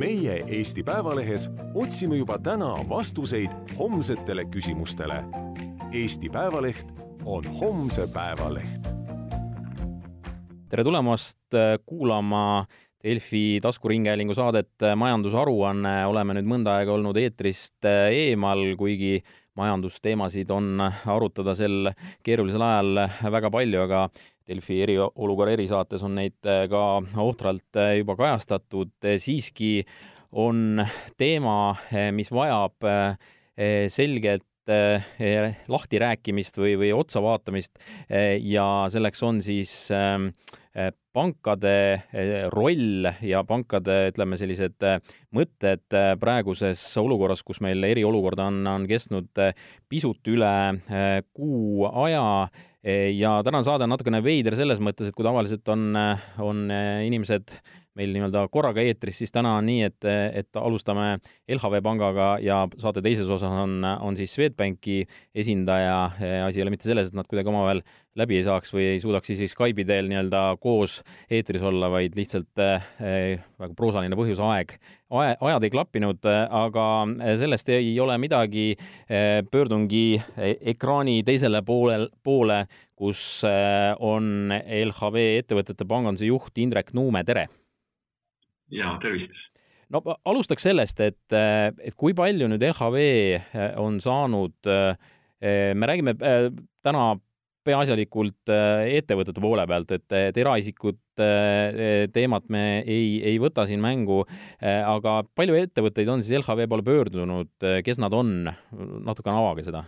meie Eesti Päevalehes otsime juba täna vastuseid homsetele küsimustele. Eesti Päevaleht on homse päeva leht. tere tulemast äh, kuulama Delfi taskuringhäälingu saadet äh, Majandusaruanne. oleme nüüd mõnda aega olnud eetrist äh, eemal, kuigi majandusteemasid on arutada sel keerulisel ajal väga palju, aga Delfi eriolukorra erisaates on neid äh, ka ohtralt äh, juba kajastatud. siiski on teema, äh, mis vajab selgelt lahtirääkimist või, või otsa vaatamist ja selleks on siis ähm, pankade roll ja pankade, ütleme, sellised mõtted praeguses olukorras, kus meil eriolukord on, on kestnud pisut üle kuu aja ja tänane saade on natukene veider selles mõttes, et kui tavaliselt on, on inimesed meil nii-öelda korraga eetris, siis täna on nii, et, et alustame LHV Pangaga ja saate teises osas on, on siis Swedbanki esindaja. asi ei ole mitte selles, et nad kuidagi omavahel läbi ei saaks või ei suudaks siis Skype'i teel nii-öelda koos eetris olla, vaid lihtsalt äh, väga proosaline põhjus, aeg, ajad ei klappinud, aga sellest ei ole midagi. pöördungi ekraani teisele poolel, poole, kus on LHV ettevõtete panganduse juht Indrek Nuume, tere ja tervist! no alustaks sellest, et, et kui palju nüüd LHV eh, on saanud, eh, me räägime täna peaasjalikult ettevõtete poole pealt, et, et eraisikute teemat me ei, ei võta siin mängu, aga palju ettevõtteid on siis LHV poole pöördunud, kes nad on, natukene avage seda.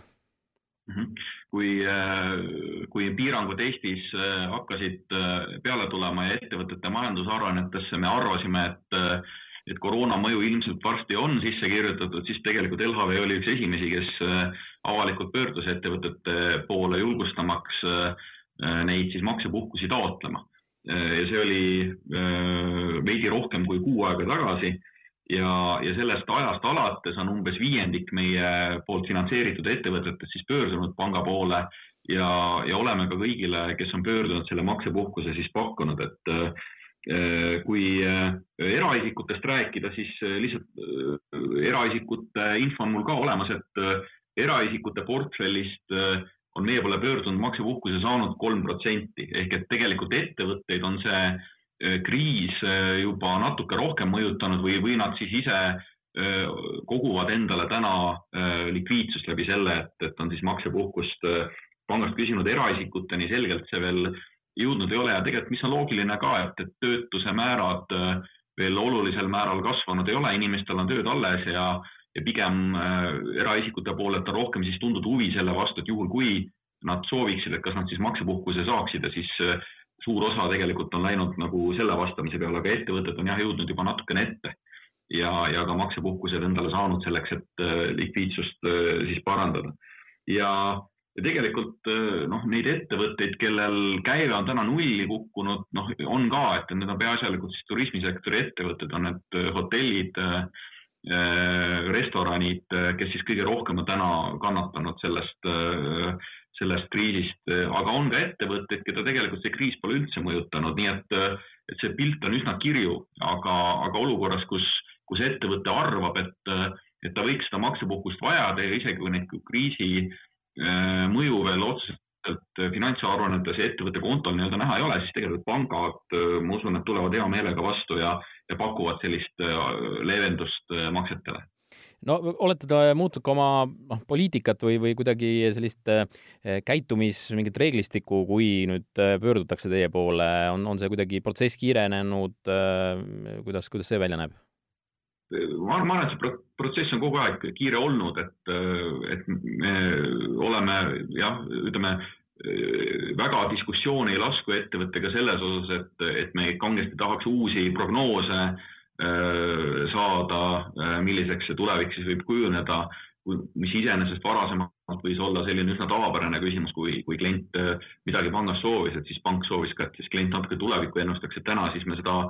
Kui, äh, kui piirangud Eestis äh, hakkasid äh, peale tulema ja ettevõtete majandusaruannetesse me arvasime, et, et koroona mõju ilmselt varsti on sisse kirjutatud, siis tegelikult LHV oli üks esimesi, kes avalikult pöördus ettevõtete poole, julgustamaks neid siis maksepuhkusi taotlema. ja see oli veidi rohkem kui kuu aega tagasi ja, ja sellest ajast alates on umbes viiendik meie poolt finantseeritud ettevõtetest siis pöördunud panga poole ja, ja oleme ka kõigile, kes on pöördunud selle maksepuhkuse siis pakkunud, et äh, kui äh, eraisikutest rääkida, siis äh, lihtsalt eraisikute info on mul ka olemas, et eraisikute portfellist on meie poole pöördunud maksepuhkuse saanud kolm protsenti. Ehk et tegelikult ettevõtteid on see kriis äh, juba natuke rohkem mõjutanud või, või nad siis ise äh, koguvad endale täna likviidsust läbi selle, et, et on siis maksepuhkust pangast küsinud eraisikuteni, selgelt see veel jõudnud ei ole. Ja tegelikult, mis on loogiline ka, et, et töötuse määrad veel olulisel määral kasvanud ei ole, inimestel on tööd alles ja, ja pigem eraisikute poolelt on rohkem siis tundnud huvi selle vastu, et juhul kui nad sooviksid, et kas nad siis maksepuhkuse saaksid ja siis suur osa tegelikult on läinud nagu selle vastamise peale, aga ettevõtted on jah jõudnud juba natukene ette ja, ja ka maksepuhkused endale saanud selleks, et äh, likviidsust äh, siis parandada. ja, ja tegelikult äh, noh, neid ettevõtteid, kellel käive on täna nulli kukkunud, noh, on ka, et need on peaasjalikult siis turismisektori ettevõtted, on need hotellid, restoranid, kes siis kõige rohkem on täna kannatanud sellest sellest kriisist, aga on ka ettevõtteid, keda tegelikult see kriis pole üldse mõjutanud, nii et, et see pilt on üsna kirju, aga, aga olukorras, kus, kus ettevõte arvab, et, et ta võiks seda maksepuhkust vajada ja isegi kui neid kriisi mõju veel otseselt finantsaruannetes ja ettevõtte kontol nii-öelda näha ei ole, siis tegelikult pangad, ma usun, et tulevad hea meelega vastu ja, ja pakuvad sellist leevendust maksetele no olete te muutnud ka oma noh, poliitikat või, või kuidagi sellist äh, käitumis mingit reeglistikku, kui nüüd äh, pöördutakse teie poole, on, on see kuidagi protsess kiirenenud äh,, kuidas, kuidas see välja näeb? ma arvan, et see protsess on kogu aeg kiire olnud, et, et me oleme jah, ütleme väga diskussiooni ei lasku ettevõttega selles osas, et, et me kangesti tahaks uusi prognoose äh, Äh, saada, äh, milliseks see tulevik siis võib kujuneda, mis iseenesest varasemalt võis olla selline üsna tavapärane küsimus, kui, kui klient äh, midagi pangast soovis, et siis pank soovis ka, et siis klient natuke tulevikku ennustaks, et täna siis me seda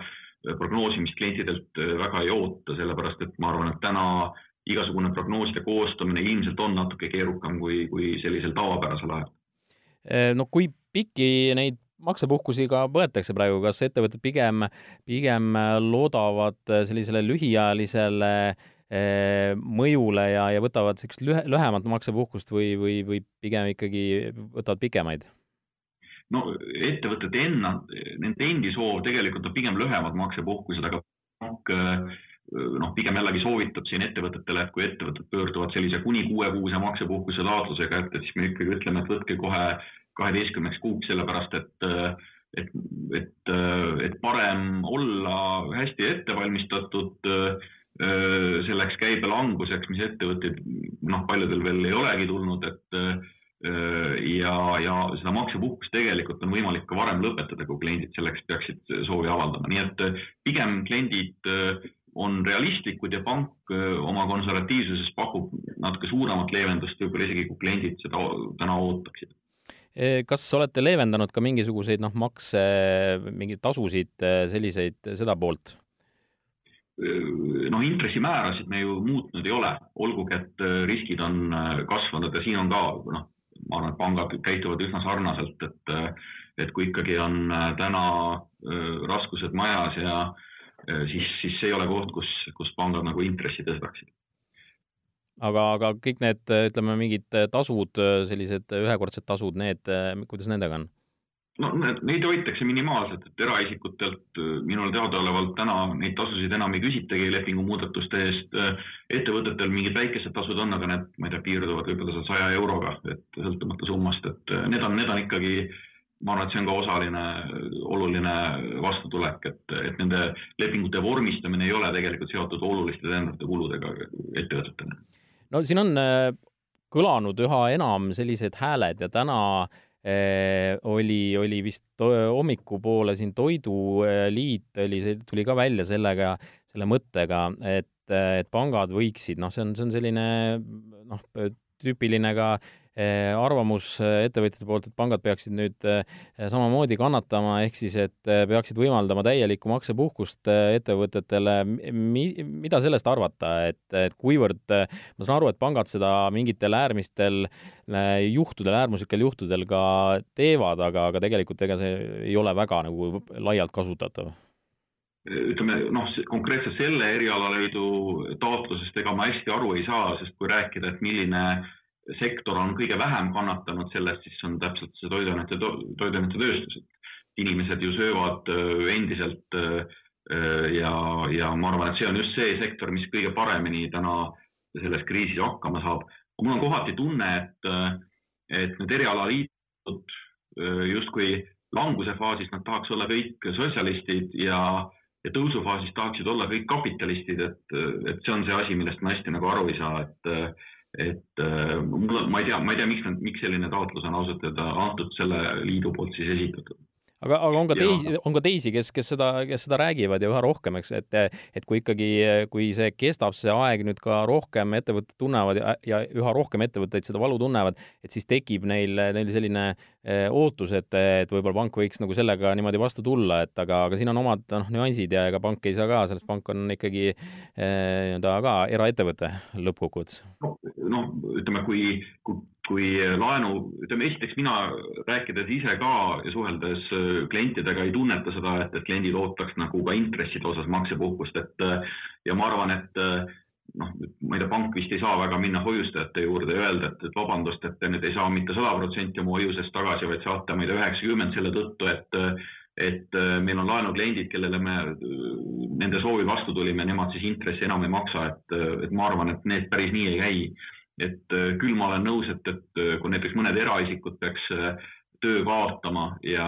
prognoosimist klientidelt väga ei oota, sellepärast et ma arvan, et täna igasugune prognooside koostamine ilmselt on natuke keerukam kui, kui sellisel tavapärasel ajal. no kui pikki neid maksepuhkusi ka võetakse praegu, kas ettevõtted pigem, pigem loodavad sellisele lühiajalisele eh, mõjule ja, ja võtavad sellist lühe, lühemat maksepuhkust või, või, või pigem ikkagi võtavad pikemaid? no ettevõtete enna, nende endi soov tegelikult on pigem lühemad maksepuhkused, aga pank noh, pigem jällegi soovitab siin ettevõtetele, et kui ettevõtted pöörduvad sellise kuni kuuekuuse maksepuhkuse taotlusega, et, siis me ikkagi ütleme, et võtke kohe kaheteistkümneks kuuks, sellepärast et, et, et, et parem olla hästi ettevalmistatud selleks käibelanguseks, mis ettevõtteid noh, paljudel veel ei olegi tulnud, et ja, ja seda maksepuhkust tegelikult on võimalik ka varem lõpetada, kui kliendid selleks peaksid soovi avaldama, nii et pigem kliendid on realistlikud ja pank oma konservatiivsuses pakub natuke suuremat leevendust võib-olla isegi, kui kliendid seda täna ootaksid kas olete leevendanud ka mingisuguseid noh, makse, mingeid tasusid, selliseid, seda poolt? noh, intressimäärasid me ju muutnud ei ole, olgugi et riskid on kasvanud ja siin on ka noh, ma arvan, et pangad käituvad üsna sarnaselt, et et kui ikkagi on täna raskused majas ja siis, siis see ei ole koht, kus, kus pangad nagu intressi tõstaksid aga, aga kõik need, ütleme, mingid tasud, sellised ühekordsed tasud, need, kuidas nendega on? no neid hoitakse minimaalselt, et eraisikutelt minule teadaolevalt täna neid tasusid enam ei küsitagi lepingu muudatuste eest. ettevõtetel mingid väikesed tasud on, aga need, ma ei tea, piirduvad võib-olla seal saja euroga, et sõltumata summast, et need on, need on ikkagi ma arvan, et see on ka osaline oluline vastutulek, et, et nende lepingute vormistamine ei ole tegelikult seotud oluliste täiendavate kuludega ettevõtetele no siin on äh, kõlanud üha enam sellised hääled ja täna eh, oli, oli vist hommikupoole siin Toiduliit oli, tuli ka välja sellega, selle mõttega, et, et pangad võiksid, noh, see on, see on selline noh, tüüpiline ka Eh, arvamus eh, ettevõtjate poolt, et pangad peaksid nüüd eh, samamoodi kannatama, ehk siis et peaksid võimaldama täielikku maksepuhkust ettevõtetele. Mi-, mida sellest arvata, et, et kuivõrd, ma saan aru, et pangad seda mingitel äärmistel juhtudel, äärmuslikel juhtudel ka teevad, aga, aga tegelikult ega see ei ole väga nagu laialt kasutatav ütleme noh, konkreetselt selle erialaliidu taotlusest ega ma hästi aru ei saa, sest kui rääkida, et milline sektor on kõige vähem kannatanud sellest, siis on täpselt see toiduainete, toiduainetetööstus, et inimesed ju söövad äh, endiselt äh, ja, ja ma arvan, et see on just see sektor, mis kõige paremini täna selles kriisis hakkama saab. mul on kohati tunne, et, äh, et need erialaliidud justkui languse faasis nad tahaks olla kõik sotsialistid ja, ja tõusufaasis tahaksid olla kõik kapitalistid, et, et see on see asi, millest ma hästi nagu aru ei saa, et et äh, mul, ma ei tea, ma ei tea, miks nad, miks selline taotlus on ausalt öelda antud selle liidu poolt siis esitatud aga, aga on ka teisi, on ka teisi, kes, kes seda, kes seda räägivad ja üha rohkem, eks, et, et kui ikkagi, kui see kestab, see aeg nüüd ka rohkem ettevõtted tunnevad ja, ja üha rohkem ettevõtteid seda valu tunnevad, et siis tekib neil, neil selline eh, ootus, et, et võib-olla pank võiks nagu sellega niimoodi vastu tulla, et aga, aga siin on omad noh, nüansid ja ega pank ei saa ka, sellest pank on ikkagi eh, nii-öelda ka eraettevõte lõppkokkuvõttes. noh, ütleme, kui, kui kui laenu, ütleme esiteks mina rääkides ise ka ja suheldes äh, klientidega ei tunneta seda, et, et kliendid ootaks nagu ka intresside osas maksepuhkust, et äh, ja ma arvan, et noh, ma ei tea, pank vist ei saa väga minna hoiustajate juurde ja öelda, et, et vabandust, et te nüüd ei saa mitte sada protsenti oma hoiusest tagasi, vaid saate, ma ei tea, üheksakümmend selle tõttu, et et meil on laenukliendid, kellele me nende soovi vastu tulime, nemad siis intressi enam ei maksa, et, et ma arvan, et need päris nii ei käi et äh, küll ma olen nõus, et, et äh, kui näiteks mõned eraisikud peaks äh, töö kaotama ja,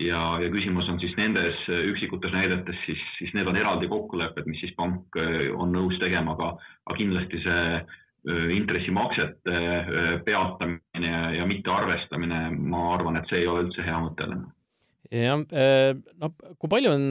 ja, ja küsimus on siis nendes üksikutes näidetes, siis, siis need on eraldi kokkulepped, mis siis pank on nõus tegema, aga, aga kindlasti see intressimaksete peatamine ja, ja mittearvestamine, ma arvan, et see ei ole üldse hea mõte jah, noh, kui palju on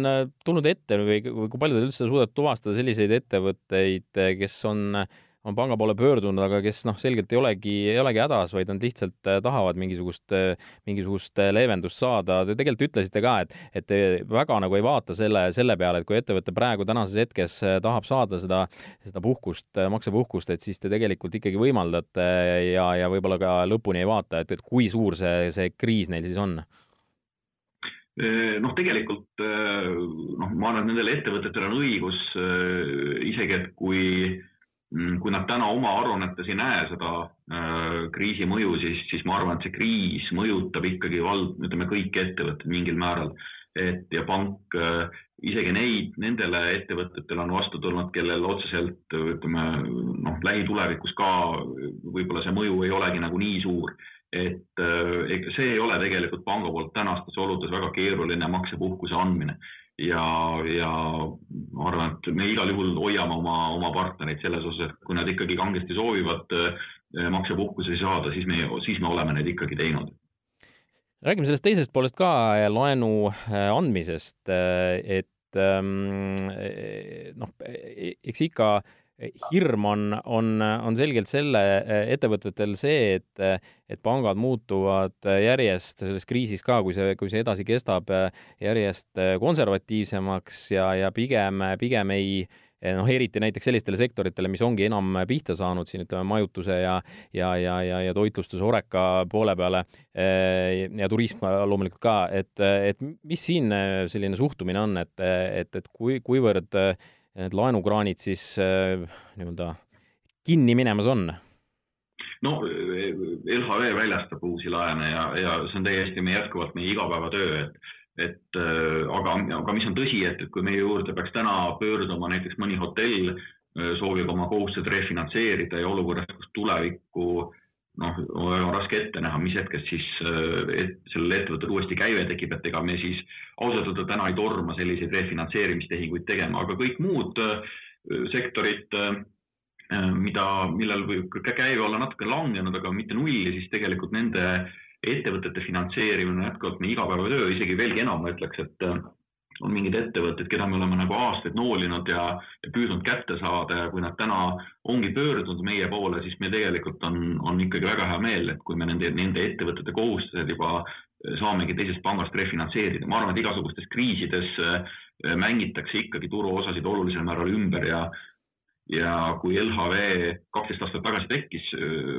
tulnud ette või kui palju te üldse suudate tuvastada selliseid ettevõtteid, kes on äh, on panga poole pöördunud, aga kes noh, selgelt ei olegi, ei olegi hädas, vaid nad lihtsalt äh, tahavad mingisugust, äh, mingisugust äh, leevendust saada. Te tegelikult ütlesite ka, et, et te väga nagu ei vaata selle, selle peale, et kui ettevõte praegu tänases hetkes tahab saada seda, seda puhkust, maksepuhkust, et siis te tegelikult ikkagi võimaldate ja, ja võib-olla ka lõpuni ei vaata, et, et kui suur see, see kriis neil siis on noh, tegelikult noh, ma arvan, et nendel ettevõtetel on õigus isegi, et kui, kui nad täna oma aruannetes ei näe seda kriisi mõju, siis, siis ma arvan, et see kriis mõjutab ikkagi vald, ütleme kõiki ettevõtteid mingil määral et ja pank isegi neid, nendele ettevõtetele on vastu tulnud, kellel otseselt ütleme noh, lähitulevikus ka võib-olla see mõju ei olegi nagu nii suur. et ega see ei ole tegelikult panga poolt tänastes oludes väga keeruline maksepuhkuse andmine ja, ja ma arvan, et me igal juhul hoiame oma, oma partnereid selles osas, et kui nad ikkagi kangesti soovivad maksepuhkusi saada, siis me, siis me oleme neid ikkagi teinud. Räägime sellest teisest poolest ka, laenu äh, andmisest, et äh, noh, eks ikka hirm on, on, on selgelt selle ettevõtetel see, et, et pangad muutuvad järjest selles kriisis ka, kui see, kui see edasi kestab, järjest konservatiivsemaks ja, ja pigem, pigem ei äh, noh, eriti näiteks sellistele sektoritele, mis ongi enam pihta saanud siin, ütleme, majutuse ja ja, ja, ja, ja toitlustuse, Horeca poole peale eh, ja turism loomulikult ka, et, et mis siin selline suhtumine on, et, et, et kui, kuivõrd need laenukraanid siis eh, nii-öelda kinni minemas on? no LHV väljastab uusi laene ja, ja see on täiesti meie jätkuvalt meie igapäevatöö, et et äh, aga, aga mis on tõsi, et, et kui meie juurde peaks täna pöörduma näiteks mõni hotell, äh, soovib oma kohustused refinantseerida ja olukorras, kus tulevikku noh, on raske ette näha, mis hetkest siis äh, et sellel ettevõttel uuesti käive tekib, et ega me siis ausalt öelda täna ei torma selliseid refinantseerimistehinguid tegema, aga kõik muud sektorid, mida, millel võib käive olla natuke langenud, aga mitte nulli, siis tegelikult nende ettevõtete finantseerimine on jätkuvalt meie igapäevatöö, isegi veelgi enam ma ütleks, et äh, on mingid ettevõtted, keda me oleme nagu aastaid noolinud ja, ja püüdnud kätte saada ja kui nad täna ongi pöördunud meie poole, siis meil tegelikult on, on ikkagi väga hea meel, et kui me nende, nende ettevõtete kohustused juba äh, saamegi teisest pangast refinantseerida. ma arvan, et igasugustes kriisides äh, mängitakse ikkagi turuosasid olulisel määral ümber ja ja kui LHV kaksteist aastat tagasi tekkis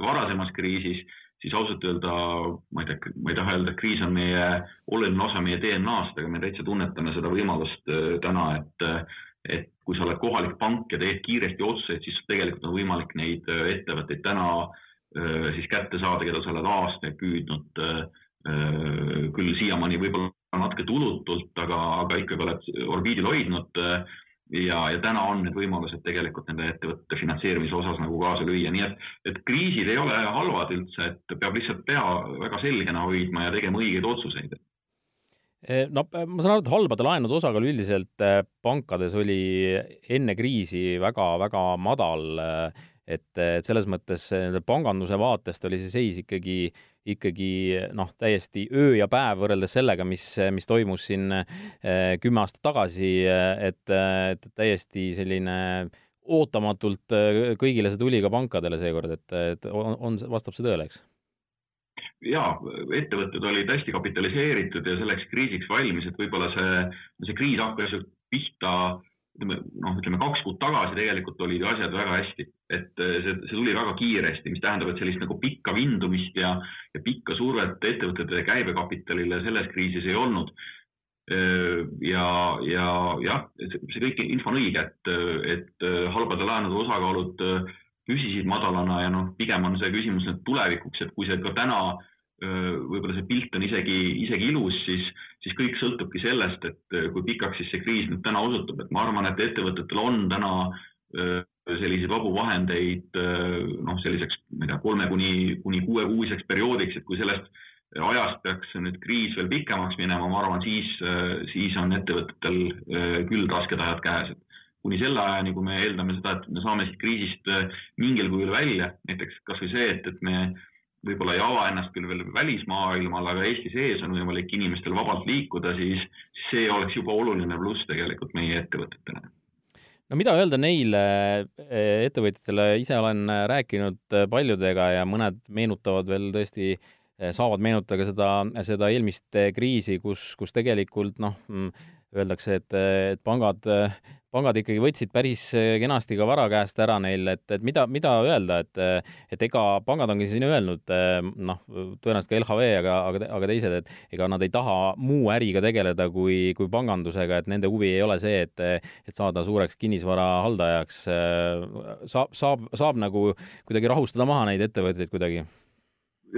varasemas kriisis, siis ausalt öelda, ma ei tea, ma ei taha öelda, et kriis on meie oluline osa meie DNA-st, aga me täitsa tunnetame seda võimalust äh, täna, et, äh, et kui sa oled kohalik pank ja teed kiiresti otsuseid, siis tegelikult on võimalik neid äh, ettevõtteid täna siis kätte saada, keda sa oled aastaid püüdnud küll siiamaani võib-olla natuke tulutult, aga, aga ikkagi oled orbiidil hoidnud ja, ja täna on need võimalused tegelikult nende ettevõtete finantseerimise osas nagu kaasa lüüa, nii et, et kriisid ei ole halvad üldse, et peab lihtsalt pea väga selgena hoidma ja tegema õigeid otsuseid. E, no ma saan aru, et halbade laenude osakaal üldiselt e, pankades oli enne kriisi väga-väga madal, e, et, et selles mõttes panganduse vaatest oli see seis ikkagi äh, ikkagi noh, täiesti öö ja päev võrreldes sellega, mis, mis toimus siin eh, kümme aastat tagasi, et, et täiesti selline ootamatult kõigile see tuli ka pankadele seekord, et, et on, on, vastab see tõele, eks? jaa, ettevõtted olid hästi kapitaliseeritud ja selleks kriisiks valmis, et võib-olla see, see kriis hakkas pihta ütleme noh, ütleme kaks kuud tagasi tegelikult olid ju asjad väga hästi, et eh, see, see tuli väga kiiresti, mis tähendab, et sellist nagu pikka vindumist ja, ja pikka survet ettevõtete käibekapitalile selles kriisis ei olnud. Eh, ja, ja jah, see kõik info on õige, et, et eh, halbade laenude osakaalud püsisid madalana ja noh, pigem on see küsimus nüüd tulevikuks, et kui see ka täna võib-olla see pilt on isegi, isegi ilus, siis, siis kõik sõltubki sellest, et kui pikaks siis see kriis nüüd täna osutub, et ma arvan, et ettevõtetel on täna selliseid vabu vahendeid noh, selliseks, ma ei tea, kolme kuni, kuni kuuekuuseks perioodiks, et kui sellest ajast peaks nüüd kriis veel pikemaks minema, ma arvan, siis, siis on ettevõtetel küll rasked ajad käes, et kuni selle ajani, kui me eeldame seda, et me saame siit kriisist mingil kujul välja, näiteks kasvõi see, et, et me võib-olla ei ava ennast küll veel välismaailmal, aga Eesti sees on võimalik inimestel vabalt liikuda, siis see oleks juba oluline pluss tegelikult meie ettevõtetele. no mida öelda neile eh, ettevõtjatele, ise olen rääkinud paljudega ja mõned meenutavad veel tõesti, eh, saavad meenutada ka seda, seda eelmist kriisi, kus, kus tegelikult noh, mm, öeldakse, et, et pangad, pangad ikkagi võtsid päris kenasti ka vara käest ära neil, et, et mida, mida öelda, et et ega pangad ongi siin öelnud, noh, tõenäoliselt ka LHV, aga, aga, aga teised, et ega nad ei taha muu äriga tegeleda kui, kui pangandusega, et nende huvi ei ole see, et et saada suureks kinnisvara haldajaks. saab, saab, saab nagu kuidagi rahustada maha neid ettevõtteid kuidagi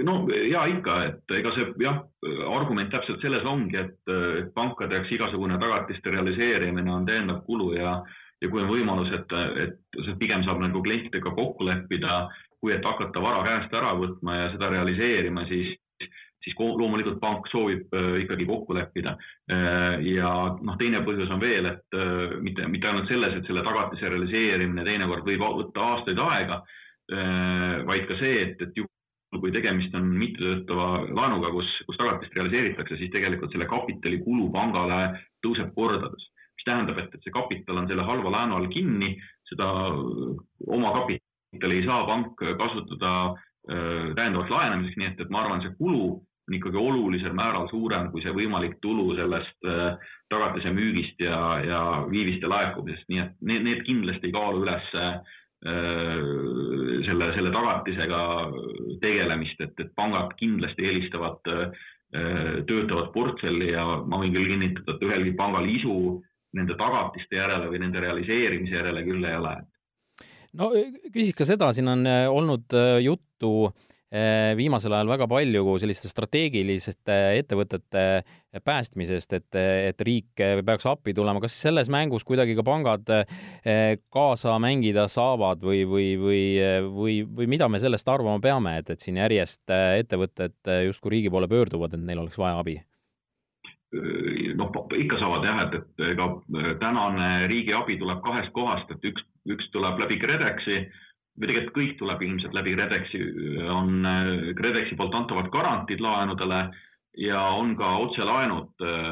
no ja ikka, et ega see jah, argument täpselt selles ongi, et pankade jaoks igasugune tagatiste realiseerimine on täiendav kulu ja, ja kui on võimalus, et, et pigem saab nagu klientidega kokku leppida, kui et hakata vara käest ära võtma ja seda realiseerima, siis, siis loomulikult pank soovib äh, ikkagi kokku leppida. Äh, ja noh, teine põhjus on veel, et äh, mitte, mitte ainult selles, et selle tagatise realiseerimine teinekord võib võtta aastaid aega, vaid ka see, et, et kui tegemist on mittetöötava laenuga, kus, kus tagatist realiseeritakse, siis tegelikult selle kapitali kulu pangale tõuseb kordades. mis tähendab, et, et see kapital on selle halva laenu all kinni, seda oma kapitali ei saa pank kasutada äh, täiendavaks laenamiseks, nii et, et ma arvan, see kulu on ikkagi olulisel määral suurem kui see võimalik tulu sellest äh, tagatise müügist ja, ja viiviste laekumisest, nii et need, need kindlasti ei kaalu üles Äh, selle, selle tagatisega tegelemist, et, et pangad kindlasti eelistavad äh, töötavat portfelli ja ma võin küll kinnitada, et ühelgi pangal isu nende tagatiste järele või nende realiseerimise järele küll ei ole. no küsiks ka seda, siin on äh, olnud juttu äh, viimasel ajal väga palju selliste strateegiliste ettevõtete päästmisest, et, et riik peaks appi tulema. kas selles mängus kuidagi ka pangad eh, kaasa mängida saavad või, või, või, või, või mida me sellest arvama peame, et, et siin järjest ettevõtted justkui riigi poole pöörduvad, et neil oleks vaja abi? noh, ikka saavad jah, et, et ega tänane riigi abi tuleb kahest kohast, et üks, üks tuleb läbi KredExi või tegelikult kõik tuleb ilmselt läbi KredExi, on KredExi poolt antavad garantiid laenudele ja on ka otselaenud äh,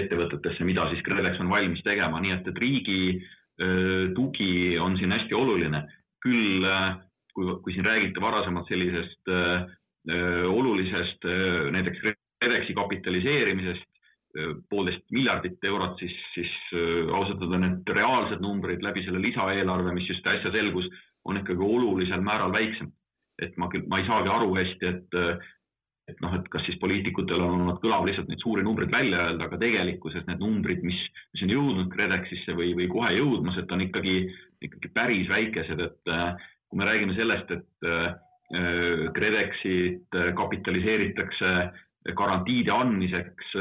ettevõtetesse, mida siis KredEx on valmis tegema, nii et, et riigi äh, tugi on siin hästi oluline. küll äh, kui, kui siin räägiti varasemalt sellisest olulisest näiteks KredExi kapitaliseerimisest, poolteist miljardit eurot, siis, siis äh, ausalt öelda need reaalsed numbrid läbi selle lisaeelarve, mis just äsja selgus, on ikkagi olulisel määral väiksem. et ma küll, ma ei saagi aru hästi, et, et noh, et kas siis poliitikutel on olnud kõlav lihtsalt neid suuri numbreid välja öelda, aga tegelikkuses need numbrid, mis, mis on jõudnud KredExisse või, või kohe jõudmas, et on ikkagi, ikkagi päris väikesed, et äh, kui me räägime sellest, et äh, KredExit kapitaliseeritakse garantiide andmiseks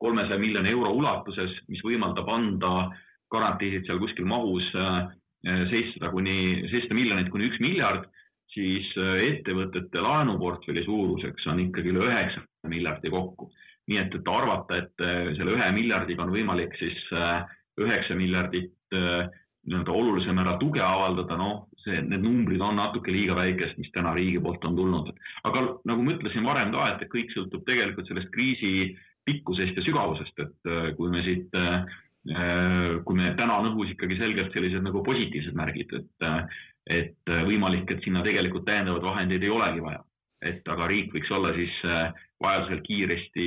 kolmesaja miljoni euro ulatuses, mis võimaldab anda garantiisid seal kuskil mahus äh, seitsesada kuni, seitsesada miljonit kuni üks miljard, siis äh, ettevõtete laenuportfelli suuruseks on ikkagi üle üheksa miljardi kokku. nii et, et arvata, et äh, selle ühe miljardiga on võimalik siis üheksa miljardit nii-öelda olulisel määral tuge avaldada, noh, see, need numbrid on natuke liiga väikesed, mis täna riigi poolt on tulnud. aga nagu ma ütlesin varem ka, et kõik sõltub tegelikult sellest kriisi pikkusest ja sügavusest, et äh, kui me siit, äh, äh, kui me täna on õhus ikkagi selgelt sellised nagu positiivsed märgid, et, et võimalik, et sinna tegelikult täiendavaid vahendeid ei olegi vaja. et aga riik võiks olla siis vajadusel kiiresti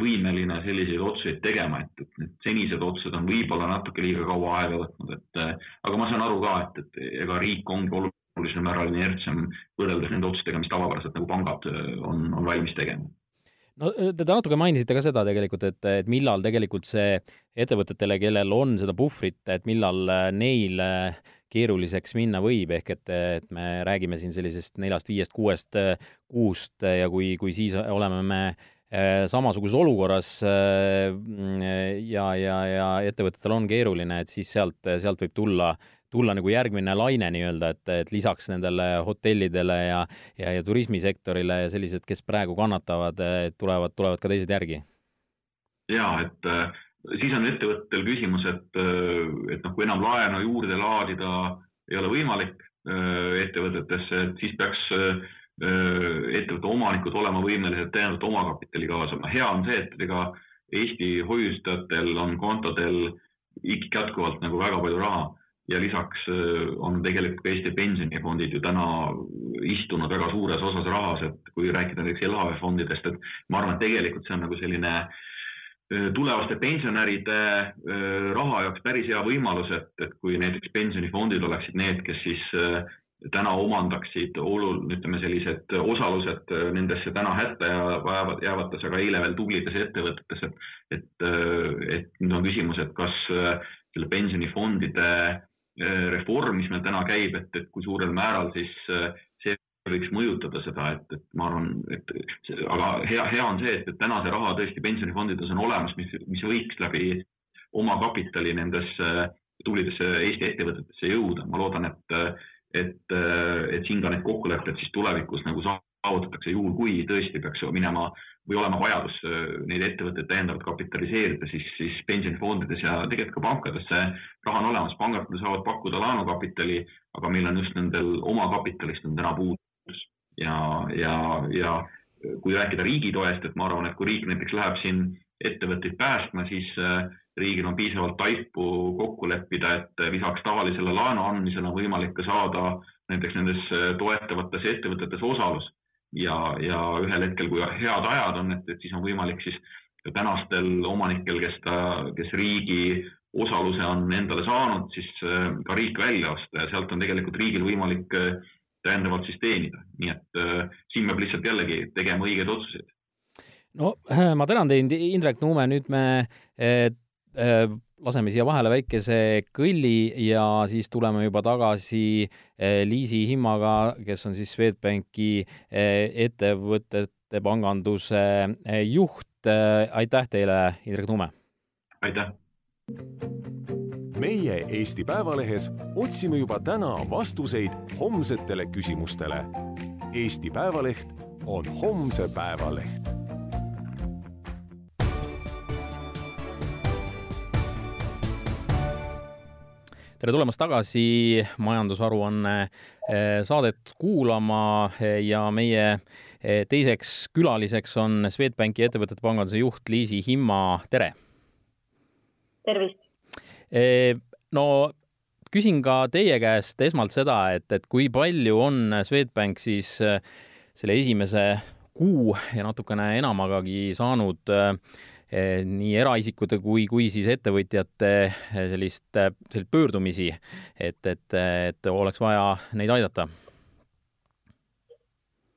võimeline selliseid otsuseid tegema, et, et need senised otsused on võib-olla natuke liiga kaua aega võtnud, et aga ma saan aru ka, et, et ega riik ongi olulisel määral inertsem võrreldes nende otsustega, mis tavapäraselt nagu pangad on, on valmis tegema no te natuke mainisite ka seda tegelikult, et, et millal tegelikult see ettevõtetele, kellel on seda puhvrit, et millal äh, neil äh, keeruliseks minna võib, ehk et, et me räägime siin sellisest neljast-viiest-kuuest kuust ja kui, kui siis oleme me samasuguses olukorras ja, ja, ja ettevõtetel on keeruline, et siis sealt, sealt võib tulla tulla nagu järgmine laine nii-öelda, et, et lisaks nendele hotellidele ja, ja, ja turismisektorile ja sellised, kes praegu kannatavad, tulevad, tulevad ka teised järgi? ja et äh, siis on ettevõtetel küsimus, et, äh, et noh, kui enam laenu juurde laadida ei ole võimalik äh, ettevõtetesse, et siis peaks ettevõtte omanikud olema võimelised täiendavalt omakapitali kaasama. hea on see, et ega Eesti hoiustajatel on kontodel ikkagi jätkuvalt nagu väga palju raha ja lisaks äh, on tegelikult ka Eesti pensionifondid ju täna istunud väga suures osas rahas, et kui rääkida näiteks LHV fondidest, et ma arvan, et tegelikult see on nagu selline tulevaste pensionäride raha jaoks päris hea võimalus, et, et kui näiteks pensionifondid oleksid need, kes siis täna omandaksid olul-, ütleme sellised osalused nendesse täna hätta jäävad, jäävates, aga eile veel tublides ettevõtetes, et, et, et nüüd on küsimus, et kas selle pensionifondide reform, mis meil täna käib, et, et kui suurel määral siis see võiks mõjutada seda, et, et ma arvan, et aga hea, hea on see, et, et täna see raha tõesti pensionifondides on olemas, mis, mis võiks läbi omakapitali nendesse tublidesse Eesti ettevõtetesse jõuda. ma loodan, et, et, et siin ka need kokkulepped siis tulevikus nagu saavutatakse, juhul kui tõesti peaks minema või olema vajadus neid ettevõtteid täiendavalt kapitaliseerida, siis, siis pensionifondides ja tegelikult ka pankades see raha on olemas, pangad saavad pakkuda laenukapitali, aga meil on just nendel omakapitalist on täna puudu ja, ja, ja kui rääkida riigi toest, et ma arvan, et kui riik näiteks läheb siin ettevõtteid päästma, siis äh, riigil on piisavalt taipu kokku leppida, et lisaks tavalisele laenu andmisele on võimalik ka saada näiteks nendes äh, toetavates ettevõtetes osalus ja, ja ühel hetkel, kui head ajad on, et, et siis on võimalik siis tänastel omanikel, kes ta, kes riigi osaluse on endale saanud, siis äh, ka riik välja osta. Ja sealt on tegelikult riigil võimalik täiendavalt siis teenida, nii et äh, siin peab lihtsalt jällegi tegema õigeid otsuseid. no äh, ma tänan teid, Indrek Nuume, nüüd me äh, äh, laseme siia vahele väikese kõlli ja siis tuleme juba tagasi äh, Liisi Himmaga, kes on siis Swedbanki äh, ettevõtete panganduse äh, juht äh,. aitäh teile, Indrek Nuume! aitäh! meie Eesti Päevalehes otsime juba täna vastuseid homsetele küsimustele. Eesti Päevaleht on homse päeva tere tulemast tagasi majandusaruanne eh, saadet kuulama eh, ja meie eh, teiseks külaliseks on Swedbanki ettevõtete panganduse juht Liisi Himma, tere! tervist! no küsin ka teie käest esmalt seda, et, et kui palju on Swedbank siis selle esimese kuu ja natukene enamagagi saanud äh, nii eraisikute kui, kui siis ettevõtjate äh, sellist, selliseid pöördumisi, et, et, et oleks vaja neid aidata?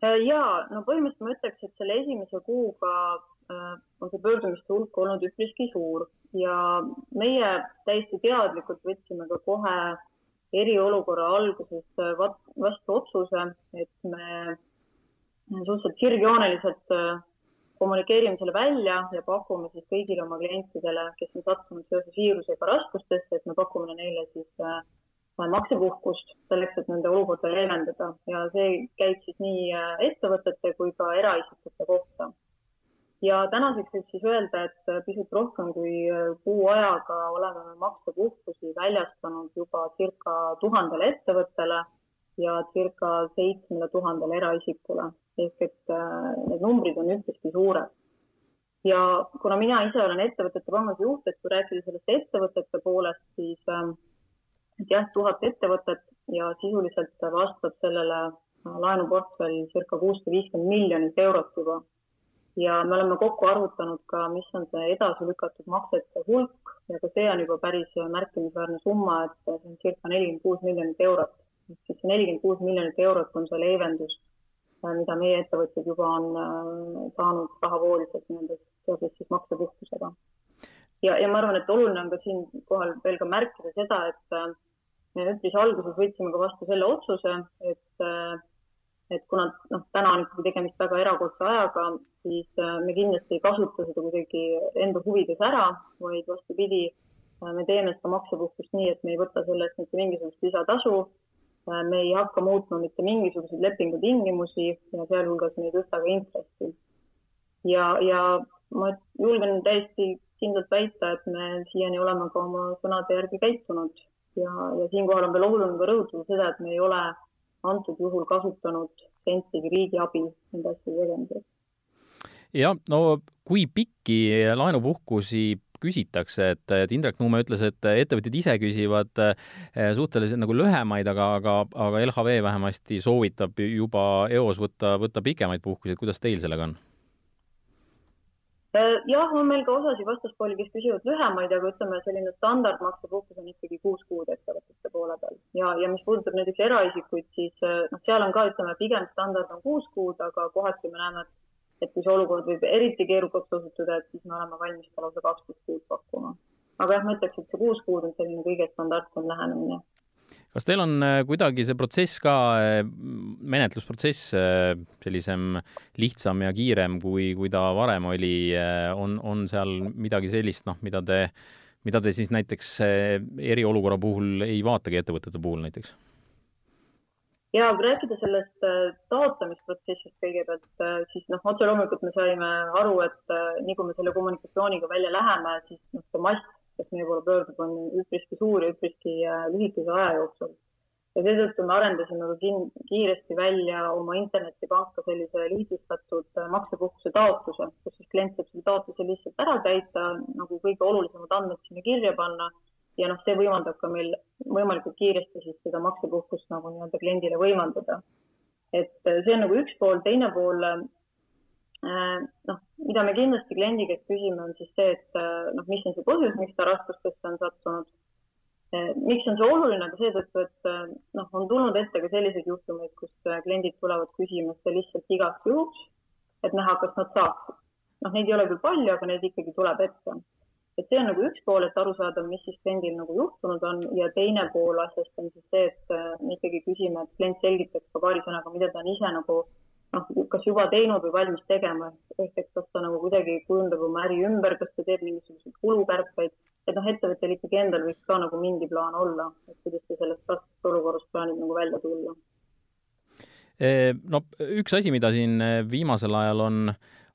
ja no põhimõtteliselt ma ütleks, et selle esimese kuuga on see pöördumiste hulk olnud üpriski suur ja meie täiesti teadlikult võtsime ka kohe eriolukorra alguses vastu otsuse, et me suhteliselt sirgjooneliselt äh, kommunikeerime selle välja ja pakume siis kõigile oma klientidele, kes on sattunud seoses viirusega raskustesse, et me pakume neile siis äh, maksepuhkust selleks, et nende olukorda leevendada. Ja see käib siis nii äh, ettevõtete kui ka eraisikute kohta. Ja tänaseks võib siis öelda, et pisut rohkem kui kuu ajaga oleme me maksepuhkusi väljastanud juba circa tuhandele ettevõttele ja circa seitsmele tuhandele eraisikule ehk et äh, need numbrid on üpriski suured. ja kuna mina ise olen ettevõtete panganduse juht, et kui rääkida sellest ettevõtete poolest, siis äh, et jah, tuhat ettevõtet ja sisuliselt vastab sellele laenuportfell circa kuussada viiskümmend miljonit eurot juba ja me oleme kokku arvutanud ka, mis on see edasi lükatud maksete hulk ja ka see on juba päris märkimisväärne summa, et see on circa nelikümmend kuus miljonit eurot. siis see nelikümmend kuus miljonit eurot on see leevendus, äh, mida meie ettevõtjad juba on äh, saanud rahavooliselt nendest seoses siis maksepuhkusega. ja, ja ma arvan, et oluline on ka siinkohal veel ka märkida seda, et äh, me üpris alguses võtsime ka vastu selle otsuse, et et kuna noh, täna on ikkagi tegemist väga erakordse ajaga, siis äh, me kindlasti ei kasuta seda kuidagi enda huvides ära, vaid vastupidi, äh, me teeme seda maksepuhkust nii, et me ei võta selle eest mitte mingisugust lisatasu. Äh, me ei hakka muutma mitte mingisuguseid lepingu tingimusi ja sealhulgas me ei tõsta ka intressi. ja, ja ma julgen täiesti kindlalt väita, et me siiani oleme ka oma sõnade järgi käitunud ja, ja siinkohal on veel oluline ka rõhutada seda, et me ei ole antud juhul kasutanud sentigi riigi abi nende asjade tegemiseks. jah, no kui pikki laenupuhkusi küsitakse, et, et Indrek Nuume ütles, et ettevõtjad ise küsivad eh, suhteliselt nagu lühemaid, aga, aga, aga LHV vähemasti soovitab juba eos võtta, võtta pikemaid puhkusi, et kuidas teil sellega on? Äh, jah, on meil ka osasid vastaspooli, kes küsivad lühemaid, aga ütleme, selline standardmaksepuhkus on ikkagi kuus kuud ettevõtete poole peal ja, ja mis puudutab näiteks eraisikuid, siis äh, noh, seal on ka, ütleme, pigem standard on kuus kuud, aga kohati me näeme, et kui see olukord võib eriti keerukaks osutuda, et siis me oleme valmis ka lausa kaksteist kuud pakkuma. aga jah, ma ütleks, et see kuus kuud on selline kõige standardsem lähenemine kas teil on äh, kuidagi see protsess ka, äh, menetlusprotsess äh, sellisem lihtsam ja kiirem, kui, kui ta varem oli, on, on seal midagi sellist, noh, mida te, mida te siis näiteks eriolukorra puhul ei vaatagi ettevõtete puhul näiteks? Ja kui rääkida sellest taotlemisprotsessist kõigepealt, siis noh, otse loomulikult me saime aru, et nii kui me selle kommunikatsiooniga välja läheme, siis noh, see mass kes meie poole pöördub, on üpriski suur ja üpriski äh, lühikese aja jooksul. ja seetõttu me arendasime ka kiiresti välja oma internetipanka sellise lihtsustatud äh, maksepuhkuse taotluse, kus siis klient saab selle taotluse lihtsalt ära täita, nagu kõige olulisemad andmed sinna kirja panna ja noh, see võimaldab ka meil võimalikult kiiresti siis seda maksepuhkust nagu nii-öelda kliendile võimaldada. et äh, see on nagu üks pool, teine pool Äh, noh, mida me kindlasti kliendi käest küsime, on siis see, et äh, noh, mis on see põhjus, miks ta raskustesse on sattunud. Miks on see oluline, aga seetõttu, et noh, on tulnud ette ka selliseid juhtumeid, kus kliendid tulevad küsima seda lihtsalt igaks juhuks, et näha, kas nad saaksid. noh, neid ei ole küll palju, aga neid ikkagi tuleb ette. Et see on nagu üks pool, et aru saada, mis siis kliendil nagu juhtunud on ja teine pool asjast on siis see, et me ikkagi küsime, et klient selgitaks ka paari sõnaga, mida ta on ise nagu noh, kas juba teinud või valmis tegema, ehk et kas ta nagu kuidagi kujundab oma äri ümber, kas ta teeb mingisuguseid kulukärpeid, et noh, ettevõttel ikkagi endal võiks ka nagu mingi plaan olla, et kuidas ta sellest raskest olukorrast plaanib nagu välja tulla. no üks asi, mida siin viimasel ajal on,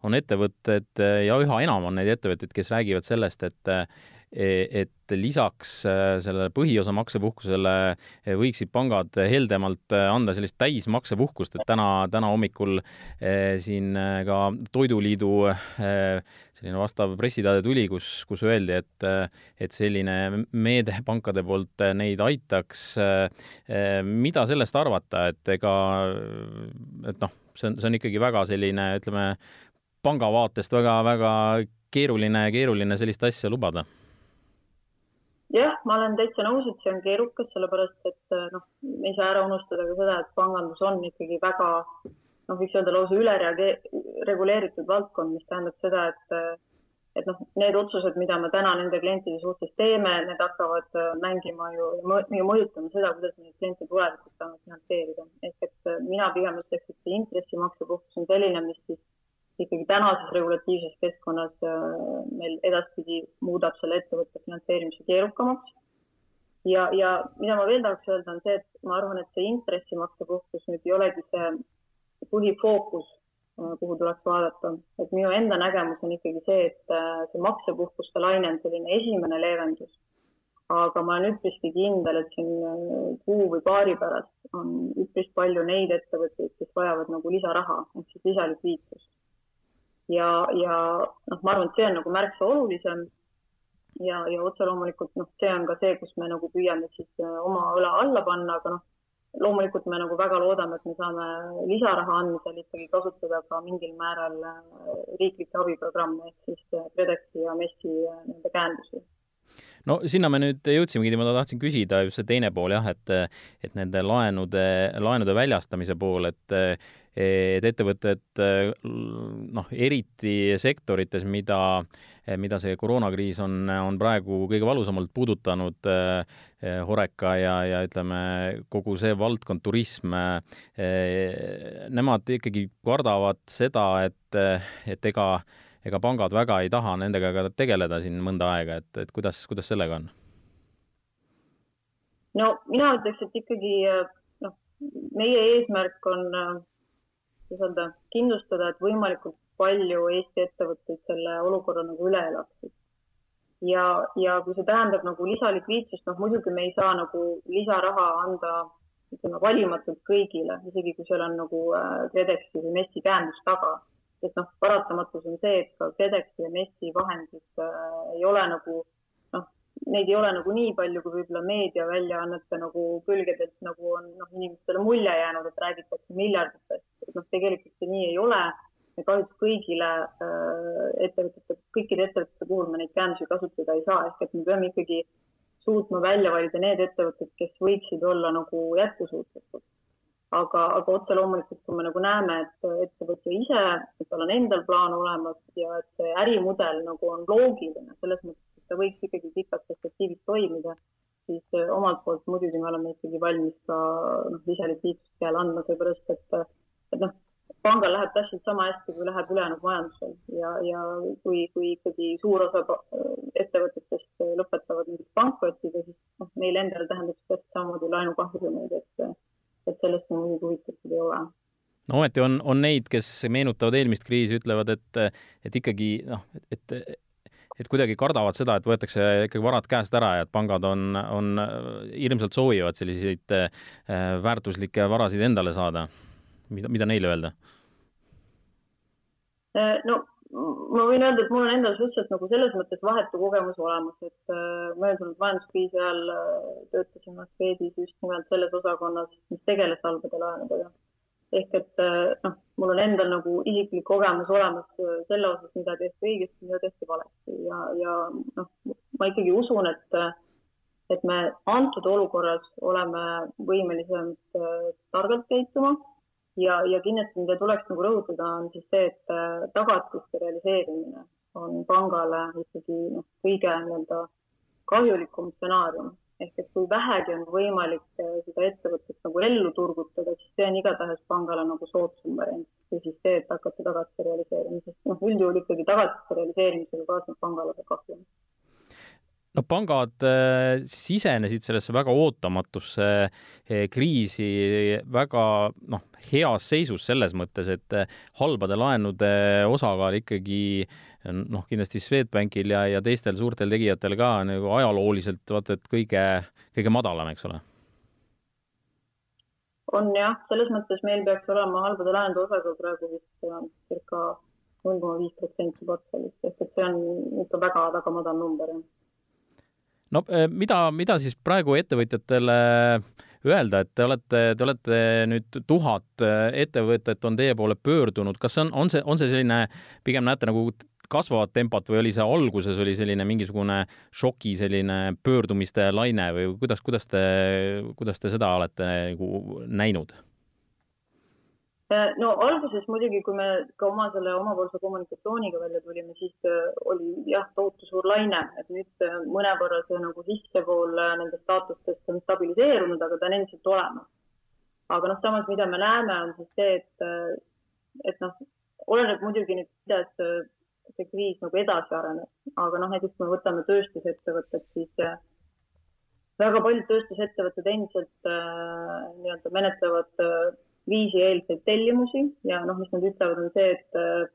on ettevõtted ja üha enam on neid ettevõtteid, kes räägivad sellest, et E, et lisaks äh, sellele põhiosa maksepuhkusele äh, võiksid pangad heldemalt anda sellist täismaksepuhkust, et täna, täna hommikul siin ka Toiduliidu selline vastav pressiteade tuli, kus, kus öeldi, et, et selline meede pankade poolt neid aitaks. mida sellest arvata, et ega, et noh, see on, see on ikkagi väga selline, ütleme, panga vaatest väga-väga keeruline, keeruline sellist asja lubada jah, ma olen täitsa nõus, et see on keerukas, sellepärast et eh, noh, me ei saa ära unustada ka seda, et pangandus on ikkagi väga noh, võiks öelda lausa ülereguleeritud valdkond, mis tähendab seda, et eh, et noh, need otsused, mida me täna nende klientide suhtes teeme, need hakkavad eh, mängima ju ja mõjutama seda, kuidas me neid kliente tulevikus saame finantseerida. ehk et mina pigem ütleks, et see intressimaksepuhkus on selline, mis siis ikkagi tänases regulatiivses keskkonnas äh, meil edaspidi muudab selle ettevõtte finantseerimise keerukamaks. ja, ja mida ma veel tahaks öelda, on see, et ma arvan, et see intressimaksepuhkus nüüd ei olegi see põhifookus, äh, kuhu tuleks vaadata, et minu enda nägemus on ikkagi see, et äh, see maksepuhkuste laine on selline esimene leevendus. aga ma olen üpriski kindel, et siin kuu või paari pärast on üpris palju neid ettevõtteid, kes vajavad nagu lisaraha ehk siis lisalikviidsust ja, ja noh, ma arvan, et see on nagu märksa olulisem. ja, ja otse loomulikult noh, see on ka see, kus me nagu püüame siis äh, oma õla alla panna, aga noh, loomulikult me nagu väga loodame, et me saame lisaraha andmisel ikkagi kasutada ka mingil määral äh, riiklikke abiprogramme ehk siis äh, KredExi ja MES-i nii-öelda käendusi no sinna me nüüd jõudsimegi, ma tahtsin küsida just see teine pool jah, et et nende laenude, laenude väljastamise pool, et et ettevõtted noh, eriti sektorites, mida, mida see koroonakriis on, on praegu kõige valusamalt puudutanud, Horeca ja, ja ütleme, kogu see valdkond, turism, nemad ikkagi kardavad seda, et, et ega ega pangad väga ei taha nendega ka tegeleda siin mõnda aega, et, et kuidas, kuidas sellega on? no mina ütleks, et ikkagi noh, meie eesmärk on, kuidas öelda, kindlustada, et võimalikult palju Eesti ettevõtteid selle olukorra nagu üle elaksid. ja, ja kui see tähendab nagu lisalikviidsust, noh muidugi me ei saa nagu lisaraha anda ütleme valimatult kõigile, isegi kui seal on nagu äh, KredExi või MES-i käendus taga sest noh, paratamatus on see, et ka KredExi ja MES-i vahendid äh, ei ole nagu noh, neid ei ole nagu nii palju, kui võib-olla meediaväljaannete nagu külgedelt nagu on noh, inimestele mulje jäänud, et räägitakse miljarditest, et noh, tegelikult see nii ei ole. ja kahjuks kõigile ettevõtete, kõikide ettevõtete puhul me neid käendusi kasutada ei saa, ehk et me peame ikkagi suutma välja valida need ettevõtted, kes võiksid olla nagu jätkusuutlikud. Aga, aga otse loomulikult, kui me nagu näeme, et ettevõtja ise, et tal on endal plaan olemas ja et see ärimudel nagu on loogiline selles mõttes, ta võiks ikkagi pikas perspektiivis toimida, siis eh, omalt poolt muidugi me oleme ikkagi valmis ka noh, lisalikviidsust peale andma, seepärast et, et noh, pangal läheb täpselt sama hästi, kui läheb ülejäänud majandusel. Ja, ja kui, kui ikkagi suur osa ettevõtetest lõpetavad näiteks pankrotiga, siis noh, neile endale tähendab see täpselt samamoodi laenukahjumeid, et et sellest me muidugi huvitatud ei ole. No ometi on, on neid, kes meenutavad eelmist kriisi, ütlevad, et, et ikkagi noh, et, et kuidagi kardavad seda, et võetakse ikkagi varad käest ära ja et pangad on, on, hirmsalt soovivad selliseid äh, väärtuslikke varasid endale saada. mida, mida neile öelda? Äh, no ma võin öelda, et mul on endal suhteliselt nagu selles mõttes vahetu kogemus olemas, et äh, möödunud majanduskriisi ajal äh, töötasime Swedis just nimelt selles osakonnas, mis tegeles halbade laenudega. Ehk et äh, noh, mul on endal nagu isiklik kogemus olemas selle osas, mida tehti õigesti, mida tehti valesti. Ja, ja noh, ma ikkagi usun, et et me antud olukorras oleme võimelised targalt käituma. Ja, ja kindlasti, mida tuleks nagu rõhutada, on siis see, et äh, tagatiste realiseerimine on pangale ikkagi noh, kõige nii-öelda kahjulikum stsenaarium ehk et kui vähegi on võimalik äh, seda ettevõtet nagu ellu turgutada, siis see on igatahes pangale nagu soodsam variant kui siis see, et hakata tagatiste realiseerima, sest noh, üldjuhul ikkagi tagatiste realiseerimisega kaasneb pangale ka kahju. No pangad äh, sisenesid sellesse väga ootamatusse äh, kriisi väga noh, heas seisus selles mõttes, et halbade laenude osakaal ikkagi noh, kindlasti Swedbankil ja, ja teistel suurtel tegijatel ka nagu ajalooliselt vaata et kõige, kõige madalam, eks ole. on jah, selles mõttes meil peaks olema halbade laenude osakaal praegu vist circa null koma viis protsenti portfellist, ehk et see on ikka väga-väga madal number no eh, mida, mida siis praegu ettevõtjatele öelda, et te olete, te olete nüüd tuhat eh, ettevõtet on teie poole pöördunud, kas on, on see, on see selline, pigem näete nagu kasvavat tempot või oli see alguses oli selline mingisugune šoki selline pöördumiste laine või kuidas, kuidas te, kuidas te seda olete nagu näinud? Äh, no alguses muidugi, kui me ka oma selle omapoolse kommunikatsiooniga välja tulime, siis äh, oli jah, tohutu suur laine, et nüüd äh, mõnevõrra see nagu sissepool nendest staatustest on stabiliseerunud, aga ta on endiselt olemas. aga noh, samas, mida me näeme, on siis see, et, et noh, oleneb muidugi nüüd, kuidas see kriis nagu edasi areneb, aga noh, näiteks kui me võtame tööstusettevõtted, siis väga paljud tööstusettevõtted endiselt äh, nii-öelda menetlevad äh, viisieelseid tellimusi ja noh, mis nad ütlevad, on see, et,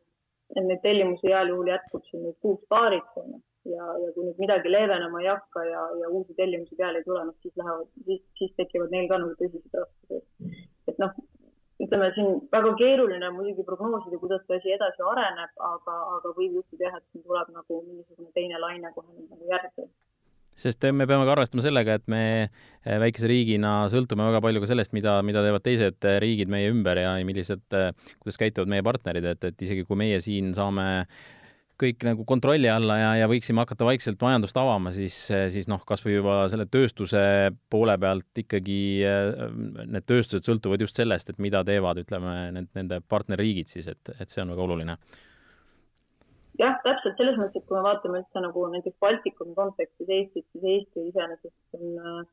et neid tellimusi heal juhul jätkub siin nüüd kuuks-paariks onju ja, ja kui nüüd midagi leevenema ei hakka ja, ja uusi tellimusi peale ei tule, noh siis lähevad, siis, siis tekivad neil ka nagu tõsised raskused. et noh, ütleme siin väga keeruline muidugi prognoosida, kuidas see asi edasi areneb, aga, aga võib juhtuda jah, et siin tuleb nagu mingisugune teine laine kohe nagu järgi. Sest me peame ka arvestama sellega, et me eh, väikese riigina sõltume väga palju ka sellest, mida, mida teevad teised eh, riigid meie ümber ja millised, eh, kuidas käituvad meie partnerid, et, et isegi kui meie siin saame kõik nagu kontrolli alla ja, ja võiksime hakata vaikselt majandust avama, siis, siis noh, kas või juba selle tööstuse poole pealt ikkagi need tööstused sõltuvad just sellest, et mida teevad, ütleme, need, nende partnerriigid siis, et, et see on väga oluline. Jah, täpselt selles mõttes, et kui me vaatame üldse nagu näiteks Baltikumi kontekstis Eestit, siis Eesti iseenesest on äh,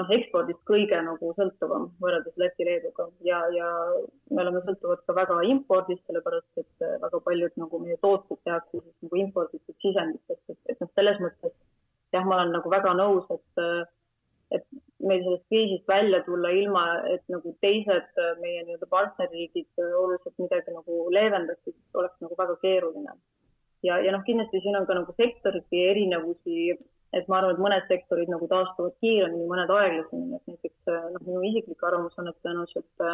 noh, ekspordist kõige nagu sõltuvam võrreldes Läti-Leeduga ja, ja me oleme sõltuvad ka väga impordist, sellepärast et äh, väga paljud nagu meie tooted tehakse siis nagu imporditud sisenditest, et, et noh, selles mõttes jah, ma olen nagu väga nõus, et äh, et meil sellest kriisist välja tulla ilma, et nagu teised meie nii-öelda partnerriigid oluliselt midagi nagu leevendaksid, oleks nagu väga keeruline. Ja, ja noh, kindlasti siin on ka nagu sektoriti erinevusi, et ma arvan, et mõned sektorid nagu taastuvad kiiremini, mõned aeglasemini, et näiteks noh, minu isiklik arvamus on, et tõenäoliselt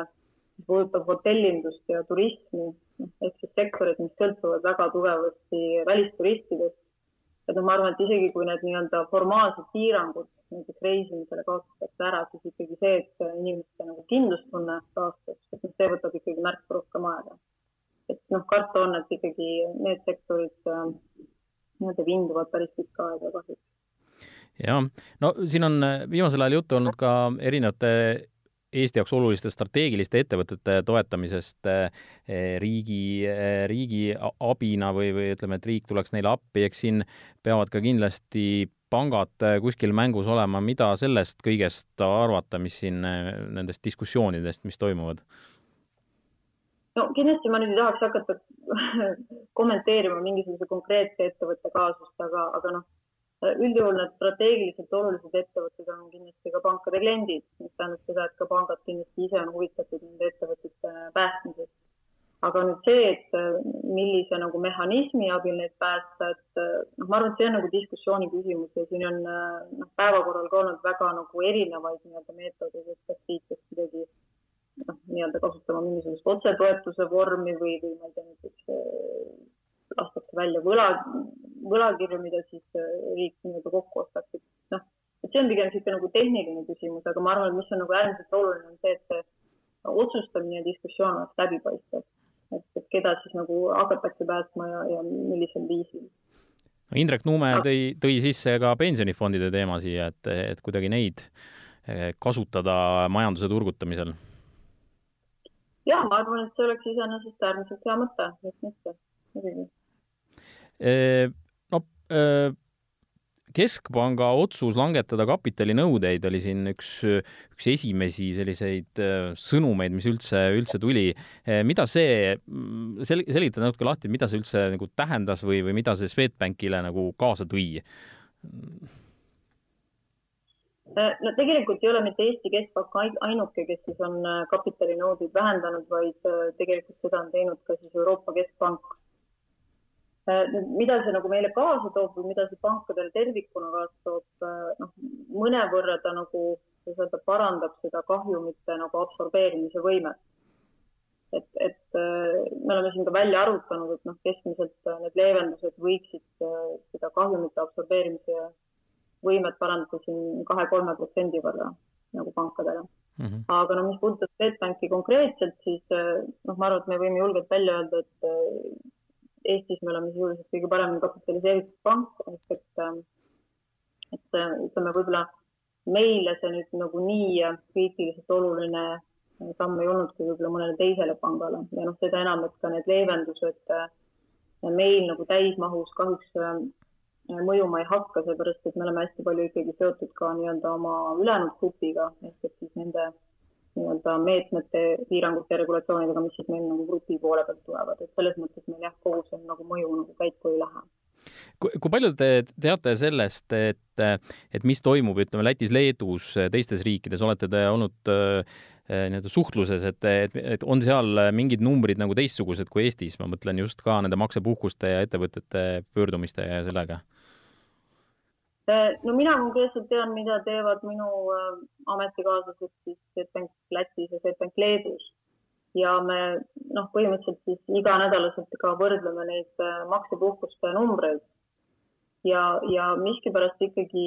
mis puudutab hotellindust ja turismi, noh, ehk siis sektorid, mis sõltuvad väga tugevasti välisturistidest, et noh, ma arvan, et isegi kui need nii-öelda formaalsed piirangud näiteks reisimisele kaotatakse ära, siis ikkagi see, et inimeste nagu kindlustunne taastub, et noh, see võtab ikkagi märksa rohkem aega et noh, karta on, et ikkagi need sektorid äh, nii-öelda vinduvad päris pikka aega kahjuks. Jah, no siin on viimasel ajal juttu olnud ka erinevate Eesti jaoks oluliste strateegiliste ettevõtete toetamisest riigi, riigi abina või, või ütleme, et riik tuleks neile appi, eks siin peavad ka kindlasti pangad kuskil mängus olema, mida sellest kõigest arvata, mis siin nendest diskussioonidest, mis toimuvad? no kindlasti ma nüüd ei tahaks hakata kommenteerima mingisuguse konkreetse ettevõtte kaasust, aga, aga noh, üldjuhul need strateegiliselt olulised ettevõtted on kindlasti ka pankade kliendid, mis tähendab seda, et ka pangad kindlasti ise on huvitatud nende ettevõtete päästmisest. aga nüüd see, et millise nagu mehhanismi abil neid päästa, et noh, ma arvan, et see on nagu diskussiooni küsimus ja siin on noh, päevakorral ka olnud väga nagu erinevaid nii-öelda meetodeid, et kas riik peaks kuidagi noh, nii-öelda kasutama mingisugust otsetoetuse vormi või, või ma ei tea, näiteks äh, lastakse välja võla, võlakirju, mida siis äh, riik nii-öelda kokku ostaks, et noh, et see on pigem niisugune nagu tehniline küsimus, aga ma arvan, et mis on nagu äärmiselt oluline, on see, et see otsustamine ja diskussioon oleks läbipaistev. et, et keda siis nagu hakatakse päästma ja, ja millisel viisil. Indrek Nuume tõi, tõi sisse ka pensionifondide teema siia, et, et kuidagi neid äh, kasutada majanduse turgutamisel ja ma arvan, et see oleks iseenesest äärmiselt hea mõte, miks mitte, muidugi. No keskpanga otsus langetada kapitalinõudeid oli siin üks, üks esimesi selliseid sõnumeid, mis üldse, üldse tuli. mida see, sel-, selgita natuke lahti, mida see üldse nagu tähendas või, või mida see Swedbankile nagu kaasa tõi? No tegelikult ei ole mitte Eesti Keskpank ainuke, kes siis on kapitalinõudeid vähendanud, vaid tegelikult seda on teinud ka siis Euroopa Keskpank. Mida see nagu meile kaasa toob või mida see pankadele tervikuna kaasa toob, noh, mõnevõrra ta nagu, kuidas öelda, parandab seda kahjumite nagu absorbeerimise võimet. et, et me oleme siin ka välja arvutanud, et noh, keskmiselt need leevendused võiksid seda kahjumite absorbeerimise võimet parandada siin kahe-kolme protsendi võrra nagu pankadele mm. -hmm. aga no mis puudutab Swedbanki konkreetselt, siis noh, ma arvan, et me võime julgelt välja öelda, et Eestis me oleme sisuliselt kõige paremini kapitaliseeritud pank, ehk et, eh, et ütleme, võib-olla meile see nüüd nagu nii kriitiliselt oluline samm ei olnud kui võib-olla mõnele teisele pangale. Ja noh, seda enam, et ka need leevendused meil nagu täismahus kahjuks mõjuma ei hakka, seepärast et me oleme hästi palju ikkagi seotud ka nii-öelda oma ülejäänud grupiga ehk et siis nende nii-öelda meetmete, piirangute regulatsioonidega, mis siis meil nagu grupi poole pealt tulevad, et selles mõttes meil jah, kogu see nagu mõju nagu käiku ei lähe. Kui, kui palju te teate sellest, et, et mis toimub, ütleme Lätis, Leedus, teistes riikides, olete te olnud äh, nii-öelda suhtluses, et, et, et on seal mingid numbrid nagu teistsugused kui Eestis, ma mõtlen just ka nende maksepuhkuste ja ettevõtete pöördumiste ja sellega no mina konkreetselt tean, mida teevad minu äh, ametikaaslased siis Swedbank Lätis ja Swedbank Leedus. ja me noh, põhimõtteliselt siis iganädalaselt ka võrdleme neid äh, maksepuhkuste numbreid. ja, ja miskipärast ikkagi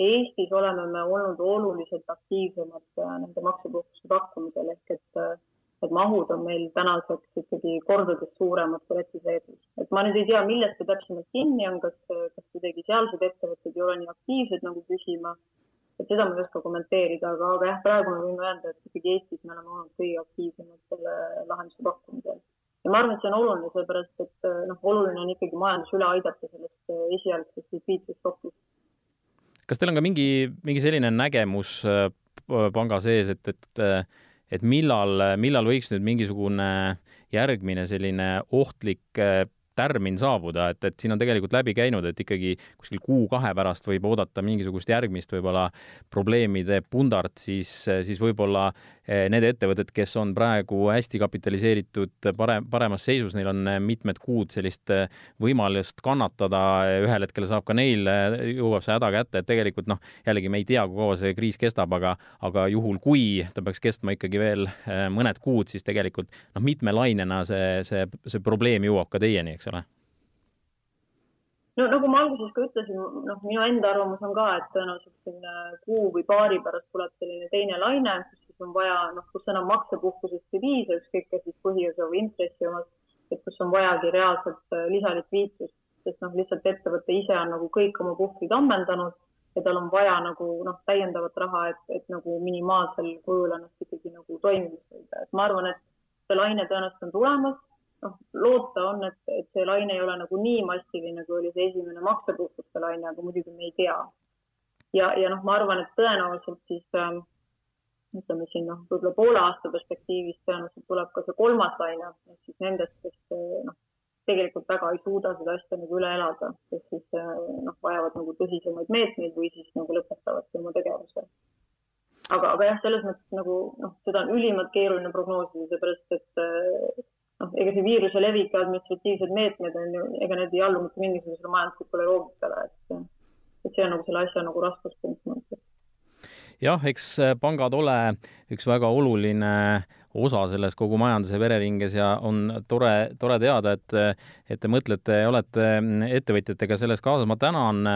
Eestis oleme me olnud oluliselt aktiivsemad nende maksepuhkuste pakkumisel ehk et et mahud on meil tänaseks ikkagi kordades suuremad kui Lätis-Leedus. et ma nüüd ei tea, millest see täpsemalt kinni on, kas, kas kuidagi sealsed ettevõtted ei ole nii aktiivsed nagu küsima, et seda ma ei oska kommenteerida, aga, aga jah, praegu me võime öelda, et ikkagi Eestis me oleme olnud kõige aktiivsemad selle lahenduse pakkumisel. ja ma arvan, et see on oluline, sellepärast et noh, oluline on ikkagi majandus üle aidata sellest esialgsest likviidsusšokist. kas teil on ka mingi, mingi selline nägemus äh, panga sees, et, et et millal, millal võiks nüüd mingisugune järgmine selline ohtlik tärmin saabuda, et, et siin on tegelikult läbi käinud, et ikkagi kuskil kuu-kahe pärast võib oodata mingisugust järgmist võib-olla probleemide pundart, siis, siis võib-olla need ettevõtted, kes on praegu hästi kapitaliseeritud, parem, paremas seisus, neil on mitmed kuud sellist eh, võimalust kannatada, ühel hetkel saab ka neil, eh, jõuab see häda kätte, et tegelikult noh, jällegi me ei tea, kui kaua see kriis kestab, aga, aga juhul, kui ta peaks kestma ikkagi veel mõned kuud, siis tegelikult noh, mitmelainena see, see, see probleem jõuab ka teieni, eks ole? no nagu ma alguses ka ütlesin, noh, minu enda arvamus on ka, et tõenäoliselt selline kuu või paari pärast tuleb selline teine laine, kus siis on vaja, noh, kus enam maksepuhkusest ei piisa, ükskõik kas siis põhiosa või intressi omast. et kus on vajagi reaalselt lisalikviidsust, sest noh, lihtsalt ettevõte ise on nagu kõik oma puhvrid ammendanud ja tal on vaja nagu noh, täiendavat raha, et, et nagu minimaalsel kujul ennast ikkagi nagu toimimas hoida, et ma arvan, et see laine tõenäoliselt on tulemas. noh, loota on, et, et see laine ei ole nagu nii massiline, kui oli see esimene maksepuhkuste laine, aga muidugi me ei tea. ja, ja noh, ma arvan, et tõenäoliselt siis ähm, ütleme siin noh, võib-olla poole aasta perspektiivis tõenäoliselt tuleb ka see kolmas laine ehk siis nendest, kes noh, tegelikult väga ei suuda seda asja nagu üle elada, kes siis äh, noh, vajavad nagu tõsisemaid meetmeid või siis nagu lõpetavadki oma tegevuse. aga, aga jah, selles mõttes nagu noh, seda on ülimalt keeruline prognoosida, seepärast et äh, noh, ega see viiruse levik ja administratiivsed meetmed on ju, ega need ei allu mitte mingisugusele majanduslikule loogikale, et, et see on nagu selle asja nagu raskuspunkt, ma ütleks jah, eks pangad ole üks väga oluline osa selles kogu majanduse vereringes ja on tore, tore teada, et, et te mõtlete ja olete ettevõtjatega selles kaasas. ma tänan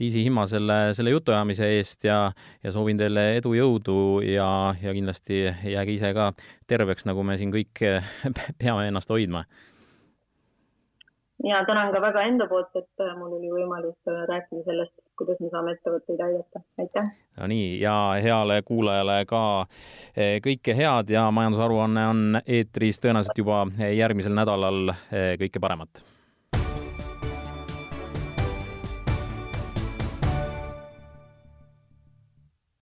Liisi Himma selle, selle jutuajamise eest ja, ja soovin teile edu, jõudu ja, ja kindlasti jääge ise ka terveks, nagu me siin kõik peame ennast hoidma ja tänan ka väga enda poolt, et äh, mul oli võimalus äh, rääkida sellest, kuidas me saame ettevõtteid aidata, aitäh! no nii, ja heale kuulajale ka äh, kõike head ja majandusaruanne on eetris tõenäoliselt juba järgmisel nädalal, kõike paremat!